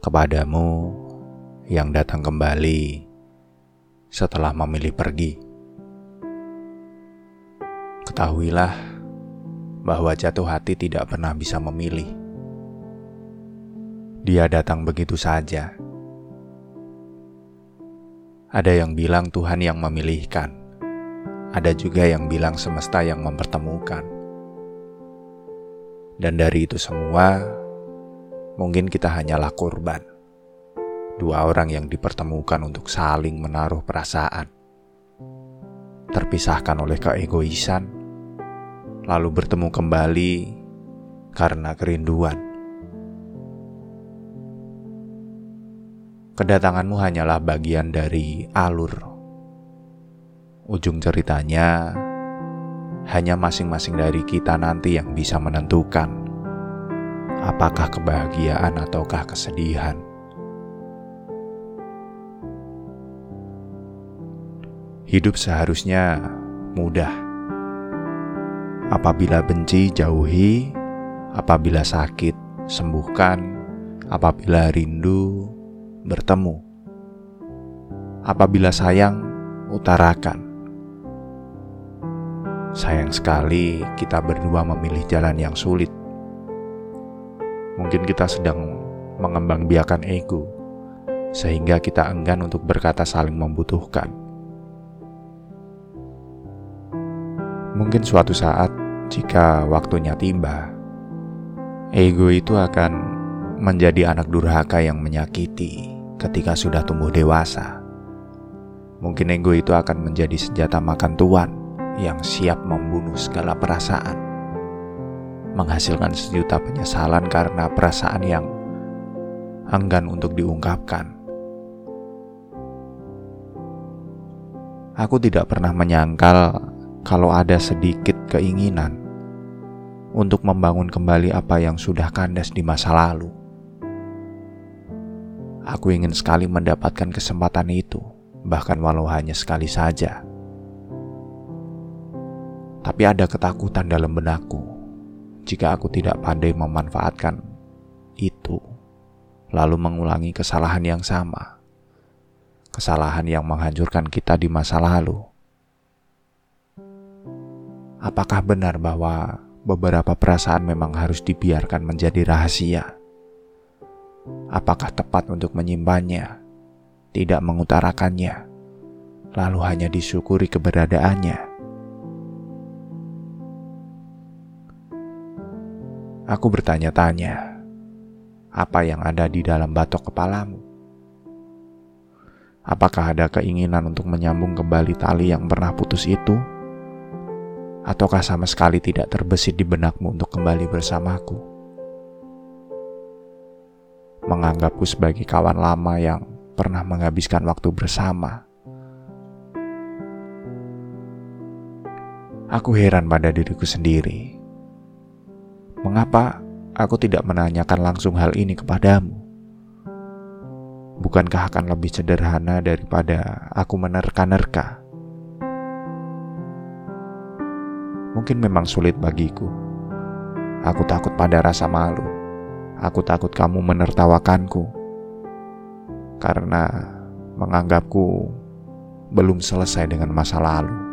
kepadamu yang datang kembali setelah memilih pergi. Ketahuilah bahwa jatuh hati tidak pernah bisa memilih. Dia datang begitu saja. Ada yang bilang Tuhan yang memilihkan, ada juga yang bilang semesta yang mempertemukan. Dan dari itu semua, mungkin kita hanyalah korban. Dua orang yang dipertemukan untuk saling menaruh perasaan. Terpisahkan oleh keegoisan, lalu bertemu kembali karena kerinduan. Kedatanganmu hanyalah bagian dari alur. Ujung ceritanya hanya masing-masing dari kita nanti yang bisa menentukan apakah kebahagiaan ataukah kesedihan. Hidup seharusnya mudah. Apabila benci, jauhi. Apabila sakit, sembuhkan. Apabila rindu, bertemu. Apabila sayang, utarakan. Sayang sekali kita berdua memilih jalan yang sulit Mungkin kita sedang mengembangbiakan ego, sehingga kita enggan untuk berkata saling membutuhkan. Mungkin suatu saat, jika waktunya tiba, ego itu akan menjadi anak durhaka yang menyakiti ketika sudah tumbuh dewasa. Mungkin ego itu akan menjadi senjata makan tuan yang siap membunuh segala perasaan menghasilkan sejuta penyesalan karena perasaan yang enggan untuk diungkapkan. Aku tidak pernah menyangkal kalau ada sedikit keinginan untuk membangun kembali apa yang sudah kandas di masa lalu. Aku ingin sekali mendapatkan kesempatan itu, bahkan walau hanya sekali saja. Tapi ada ketakutan dalam benakku jika aku tidak pandai memanfaatkan itu, lalu mengulangi kesalahan yang sama, kesalahan yang menghancurkan kita di masa lalu. Apakah benar bahwa beberapa perasaan memang harus dibiarkan menjadi rahasia? Apakah tepat untuk menyimpannya, tidak mengutarakannya, lalu hanya disyukuri keberadaannya? Aku bertanya-tanya, apa yang ada di dalam batok kepalamu? Apakah ada keinginan untuk menyambung kembali tali yang pernah putus itu? Ataukah sama sekali tidak terbesit di benakmu untuk kembali bersamaku? Menganggapku sebagai kawan lama yang pernah menghabiskan waktu bersama. Aku heran pada diriku sendiri Mengapa aku tidak menanyakan langsung hal ini kepadamu? Bukankah akan lebih sederhana daripada aku menerka-nerka? Mungkin memang sulit bagiku. Aku takut pada rasa malu. Aku takut kamu menertawakanku. Karena menganggapku belum selesai dengan masa lalu.